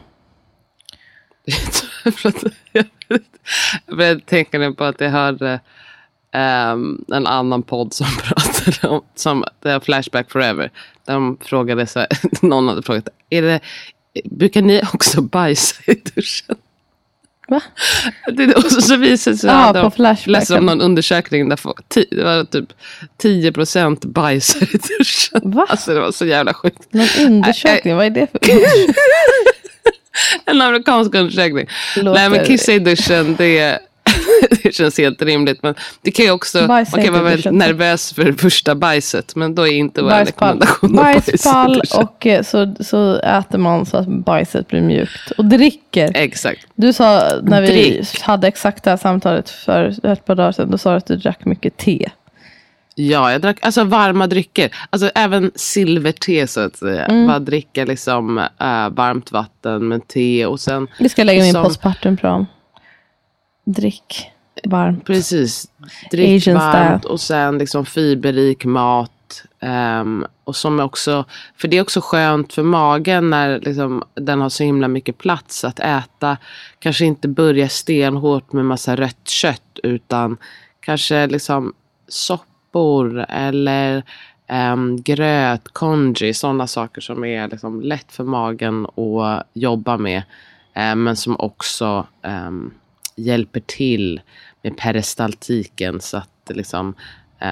jag tänker på att jag hörde um, en annan podd som pratade om, som det är Flashback Forever. De frågade så här, någon hade frågat, är det, brukar ni också bajsa i duschen? Va? Det, och så, så visade det sig ah, att de läste om någon undersökning där det var typ 10 procent bajsar i duschen. Va? Alltså det var så jävla sjukt. Någon undersökning? Vad är det för undersökning? en amerikansk undersökning. Låter... Nej men kissa i duschen det det känns helt rimligt. Men det kan ju också, man kan vara väldigt nervös för första bajset. Men då är inte vår rekommendation Bajspall och eh, så, så äter man så att bajset blir mjukt. Och dricker. Exakt. Du sa när vi Drick. hade exakt det här samtalet för ett par dagar sedan. Då sa du att du drack mycket te. Ja, jag drack alltså varma drycker. Alltså även silverte så att säga. Mm. Bara dricka liksom äh, varmt vatten med te och sen. Vi ska lägga liksom, min postpartum-plan drick varmt. Precis. Drick Asian varmt style. och sen liksom fiberrik mat. Um, och som också, för det är också skönt för magen när liksom, den har så himla mycket plats att äta. Kanske inte börja stenhårt med massa rött kött utan kanske liksom soppor eller um, gröt, congee, sådana saker som är liksom lätt för magen att jobba med. Um, men som också um, hjälper till med peristaltiken så att liksom,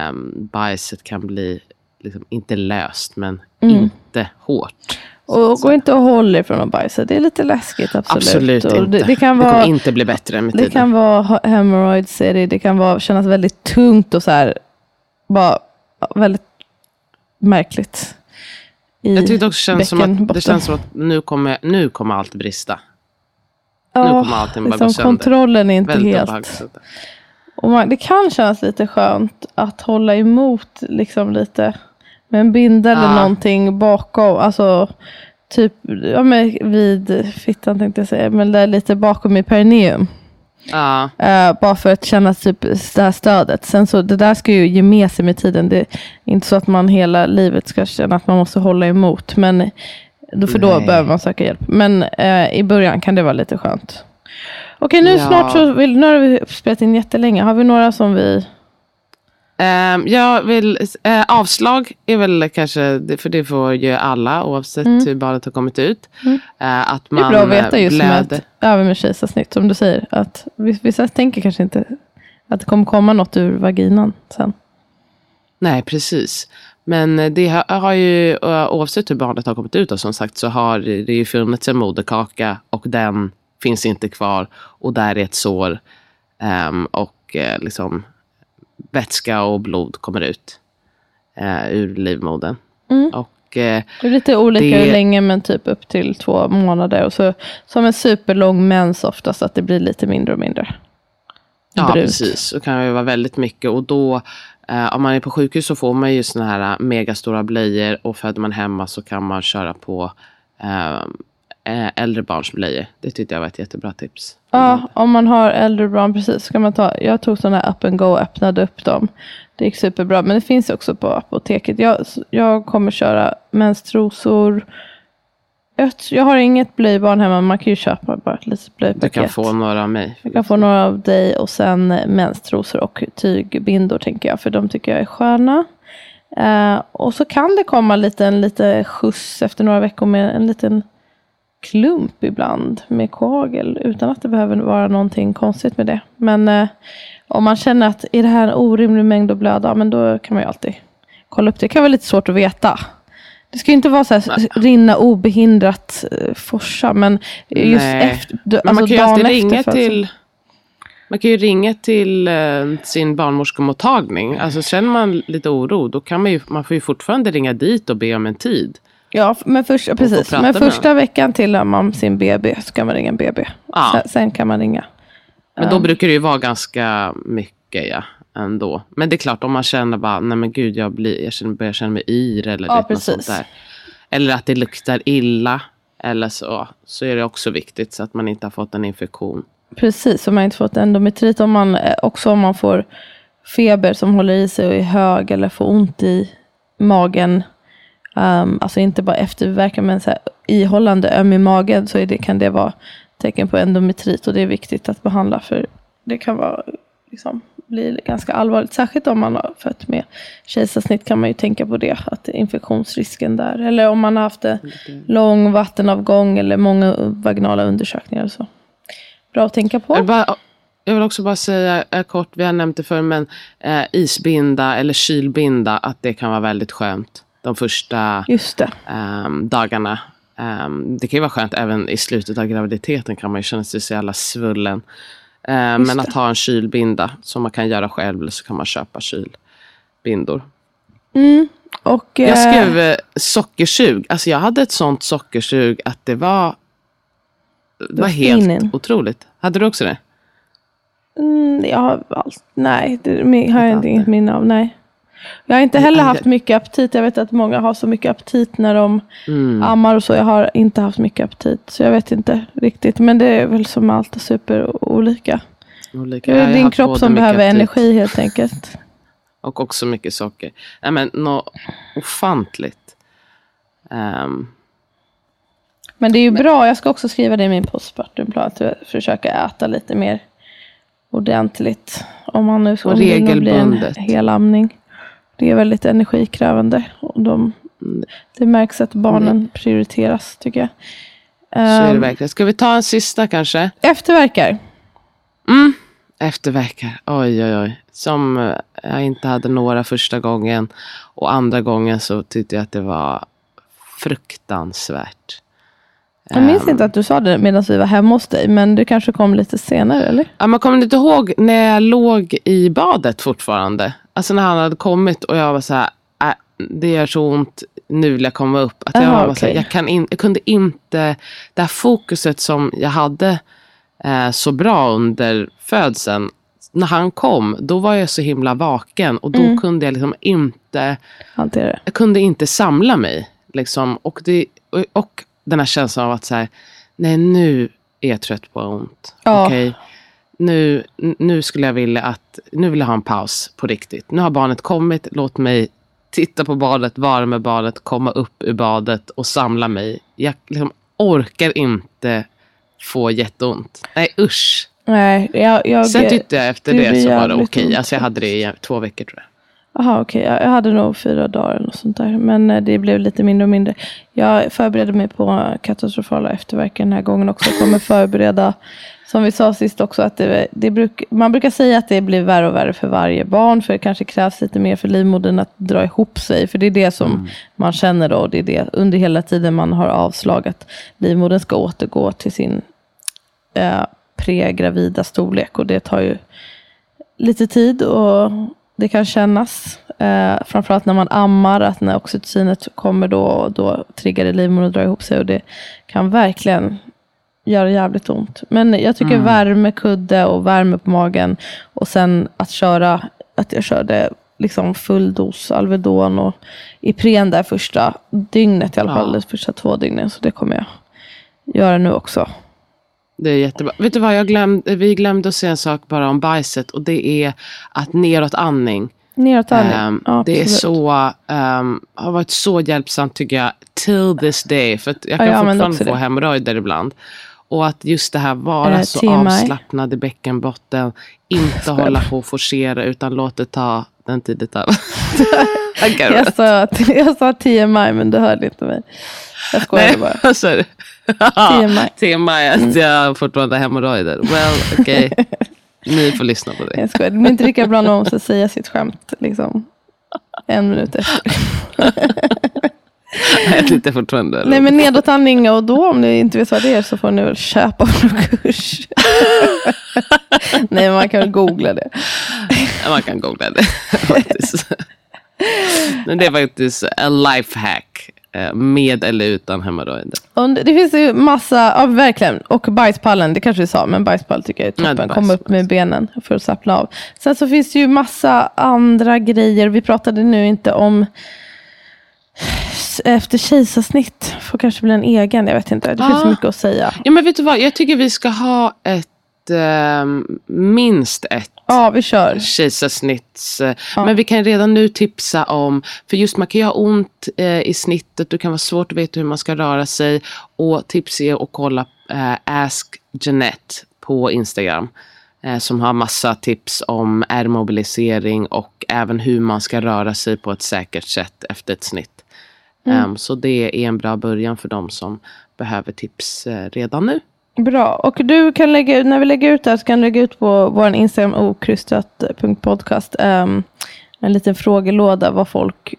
um, bajset kan bli, liksom, inte löst men mm. inte hårt. Och gå inte och håll er från att bajsa. Det är lite läskigt. Absolut, absolut inte. Det, det, kan vara, det kommer inte bli bättre med tiden. Det kan vara hemorrhoids. Det, det kan vara, kännas väldigt tungt och så här. Bara väldigt märkligt. Jag tycker det också känns som att, det känns som att nu kommer, nu kommer allt brista. Ja, nu kommer allting bara liksom, gå sönder. Kontrollen är inte Väldigt helt... Och man, det kan kännas lite skönt att hålla emot liksom lite med en binda eller någonting bakom. Alltså typ ja, men vid fittan tänkte jag säga. Men det är lite bakom i perineum. Ja. Uh, bara för att känna typ det här stödet. Sen så det där ska ju ge med sig med tiden. Det är inte så att man hela livet ska känna att man måste hålla emot. Men för då Nej. behöver man söka hjälp. Men uh, i början kan det vara lite skönt. Okej, nu ja. snart så vill, nu har vi spelat in jättelänge. Har vi några som vi... Um, jag vill, uh, avslag är väl kanske, för det får ju alla oavsett mm. hur barnet har kommit ut. Mm. Uh, att man det är bra att veta just blöd... med över med kejsarsnitt som du säger. Att vissa tänker kanske inte att det kommer komma något ur vaginan sen. Nej, precis. Men det har, har ju, oavsett hur barnet har kommit ut, och som sagt, så har det ju funnits en moderkaka och den finns inte kvar och där är ett sår. Um, och uh, liksom vätska och blod kommer ut uh, ur livmodern. Mm. Och, det är lite olika hur länge men typ upp till två månader. Och så som en superlång mens oftast att det blir lite mindre och mindre. Ja, precis. Det kan ju vara väldigt mycket. Och då, Uh, om man är på sjukhus så får man ju såna här eh, megastora blöjor. Och föder man hemma så kan man köra på uh, äldre barns blöjor. Det tyckte jag var ett jättebra tips. Ja, om man har äldre barn precis. Ska man ta, jag tog sådana här up and go och öppnade upp dem. Det gick superbra. Men det finns också på apoteket. Jag, jag kommer köra menstrosor jag, jag har inget blöjbarn hemma, man kan ju köpa bara ett litet blöjpaket. Du kan få några av mig. Jag kan få några av dig och sen menstrosor och tygbindor tänker jag, för de tycker jag är sköna. Uh, och så kan det komma lite, en lite skjuts efter några veckor med en liten klump ibland med koagel utan att det behöver vara någonting konstigt med det. Men uh, om man känner att är det här en orimlig mängd att blöda, men då kan man ju alltid kolla upp det. Det kan vara lite svårt att veta. Det ska ju inte vara så här, rinna obehindrat, uh, forsa, men just Nej. efter, men alltså man kan ju alltid ringa till man kan ju ringa till uh, sin barnmorskemottagning. Alltså känner man lite oro, då kan man ju, man får ju fortfarande ringa dit och be om en tid. Ja, men, först, precis. men första veckan till man sin BB så kan man ringa BB. Ja. Sen, sen, kan man ringa. Men då um, brukar det ju vara ganska mycket, ja ändå. Men det är klart om man känner bara, nej men gud jag, blir, jag känner, börjar känna mig yr eller ja, något sånt där. Eller att det luktar illa eller så. Så är det också viktigt så att man inte har fått en infektion. Precis, om man inte fått endometrit. Om man, eh, också om man får feber som håller i sig och är hög eller får ont i magen. Um, alltså inte bara efterverkan men så här, ihållande öm i magen så det, kan det vara tecken på endometrit och det är viktigt att behandla för det kan vara liksom, bli ganska allvarligt. Särskilt om man har fött med kejsarsnitt kan man ju tänka på det. Att infektionsrisken där. Eller om man har haft lång vattenavgång eller många vaginala undersökningar. Så. Bra att tänka på. Jag vill, bara, jag vill också bara säga eh, kort, vi har nämnt det förr, men eh, isbinda eller kylbinda, att det kan vara väldigt skönt de första eh, dagarna. Um, det kan ju vara skönt även i slutet av graviditeten kan man ju känna sig så jävla svullen. Eh, men att ha en kylbinda som man kan göra själv eller så kan man köpa kylbindor. Mm. Och, jag eh, skrev eh, sockersug. Alltså jag hade ett sånt sockersug att det var, det var helt in. otroligt. Hade du också det? Mm, jag har allt. Nej, det har jag inte inget minne av. Nej. Jag har inte heller haft mycket aptit. Jag vet att många har så mycket aptit när de mm. ammar och så. Jag har inte haft mycket aptit. Så jag vet inte riktigt. Men det är väl som allt super olika. Det är din kropp som behöver aptit. energi helt enkelt. Och också mycket socker. Nej men något ofantligt. Um. Men det är ju bra. Jag ska också skriva det i min postpartumplan. Att försöka äta lite mer ordentligt. Om man nu ska bli en hel amning. Det är väldigt energikrävande. Och de, det märks att barnen mm. prioriteras tycker jag. Så är det ehm, verkligen. Ska vi ta en sista kanske? Efterverkar. Mm. Efterverkar. Oj, oj, oj. Som eh, jag inte hade några första gången. Och andra gången så tyckte jag att det var fruktansvärt. Jag minns um, inte att du sa det medan vi var hemma hos dig, men du kanske kom lite senare, eller? Ja, man kommer inte ihåg när jag låg i badet fortfarande. Alltså när han hade kommit och jag var så här, äh, det gör så ont, nu vill jag komma upp. Att jag, Aha, var så här, jag, kan in, jag kunde inte, det här fokuset som jag hade eh, så bra under födseln, när han kom, då var jag så himla vaken och då mm. kunde jag liksom inte, Hantera. jag kunde inte samla mig. Liksom, och, det, och, och den här känslan av att så här, nej nu är jag trött på ont. Ja. Okay? Nu, nu skulle jag vilja att, nu vill jag ha en paus på riktigt. Nu har barnet kommit, låt mig titta på badet, vara med badet, komma upp ur badet och samla mig. Jag liksom orkar inte få jätteont. Nej usch. Nej, jag, jag, Sen tyckte jag efter det, så var det okej. Okay. Alltså jag hade det i två veckor tror jag. Jaha, okej. Okay. Jag hade nog fyra dagar eller något sånt där. Men eh, det blev lite mindre och mindre. Jag förberedde mig på katastrofala efterverkar den här gången också. Jag kommer förbereda, som vi sa sist också, att det, det bruk, man brukar säga att det blir värre och värre för varje barn. För det kanske krävs lite mer för livmodern att dra ihop sig. För det är det som mm. man känner då. Det är det under hela tiden man har avslag. Att livmodern ska återgå till sin eh, pregravida storlek. Och det tar ju lite tid. och det kan kännas. Eh, framförallt när man ammar, att när oxytocinet kommer då, då triggar det livmodern att dra ihop sig. Och det kan verkligen göra jävligt ont. Men jag tycker mm. värme, kudde och värme på magen. Och sen att köra, att jag körde liksom full dos Alvedon och Ipren där första dygnet i alla fall. Ja. Första två dygnen. Så det kommer jag göra nu också. Det är jättebra. Vet du vad, jag glömde, vi glömde att säga en sak bara om bajset. Och det är att neråtandning. Neråtandning, um, ja, Det är så, um, har varit så hjälpsamt tycker jag. Till this day. För jag kan ja, fortfarande få hemorrojder ibland. Och att just det här vara uh, så TMI. avslappnad i bäckenbotten. Inte hålla på och forcera utan låt det ta den tid det tar. jag, sa, jag sa TMI men du hörde inte mig. Jag skojade bara. Vad sa du? TMI. TMI, att mm. jag fortfarande har hemorrojder. Well, okej. Okay. Ni får lyssna på det. Jag skojar. Det blir inte lika bra när man måste säga sitt skämt liksom, en minut efter. Jag tittar fortfarande. Nej men nedåtandning och då om ni inte vet vad det är så får ni väl köpa en kurs. Nej man kan väl googla det. man kan googla det faktiskt. Men det är faktiskt en lifehack. Eh, med eller utan hemorrojder. Det finns ju massa, ja, verkligen. Och bajspallen, det kanske vi sa, men bajspall tycker jag är toppen. Komma upp med benen för att slappna av. Sen så finns det ju massa andra grejer. Vi pratade nu inte om efter kejsarsnitt. Får kanske bli en egen, jag vet inte. Det finns så mycket att säga. Ja men vet du vad, jag tycker vi ska ha ett, eh, minst ett Ja, vi kör. Kejsarsnitts. Ja. Men vi kan redan nu tipsa om, för just man kan ju ha ont eh, i snittet, det kan vara svårt att veta hur man ska röra sig. Och tips är att kolla eh, Ask Jeanette på Instagram. Eh, som har massa tips om ärrmobilisering och även hur man ska röra sig på ett säkert sätt efter ett snitt. Mm. Um, så det är en bra början för de som behöver tips eh, redan nu. Bra. Och du kan lägga när vi lägger ut det här så kan du lägga ut på vår Instagram okrystat.podcast um, en liten frågelåda vad folk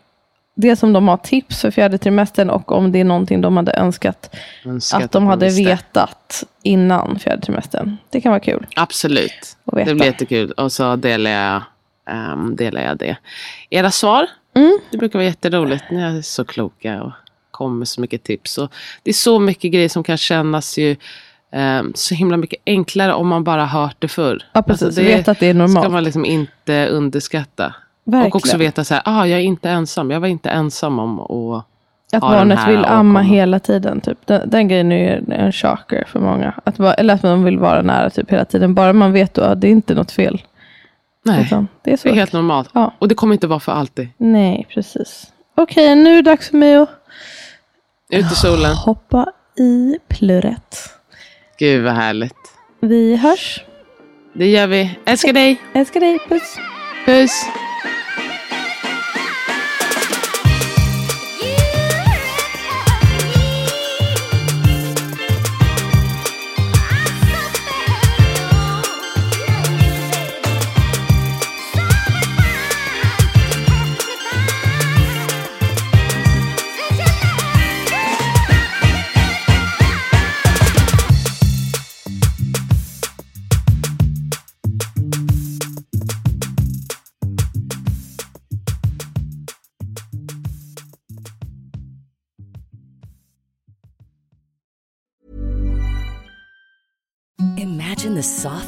Dels om de har tips för fjärde trimestern och om det är någonting de hade önskat, önskat att de hade vetat innan fjärde trimestern. Det kan vara kul. Absolut. Det blir jättekul. Och så delar jag, um, delar jag det. Era svar? Mm. Det brukar vara jätteroligt. Ni är så kloka och kommer med så mycket tips. Och det är så mycket grejer som kan kännas ju um, så himla mycket enklare om man bara hört det förr. Ja, precis. Alltså det vet att det är normalt. ska man liksom inte underskatta. Verkligen. Och också veta så här, ah, jag är inte ensam. Jag var inte ensam om att att barnet vill amma hela tiden. Typ. Den, den grejen är ju en chocker för många. Att, eller att man vill vara nära typ hela tiden. Bara man vet att det är inte något fel. Nej, Utan det är, så. det är helt normalt. Ja. Och det kommer inte vara för alltid. Nej, precis. Okej, nu är det dags för mig att ut i solen. hoppa i plurret. Gud vad härligt. Vi hörs. Det gör vi. Älskar dig. Älskar dig. Puss. Puss.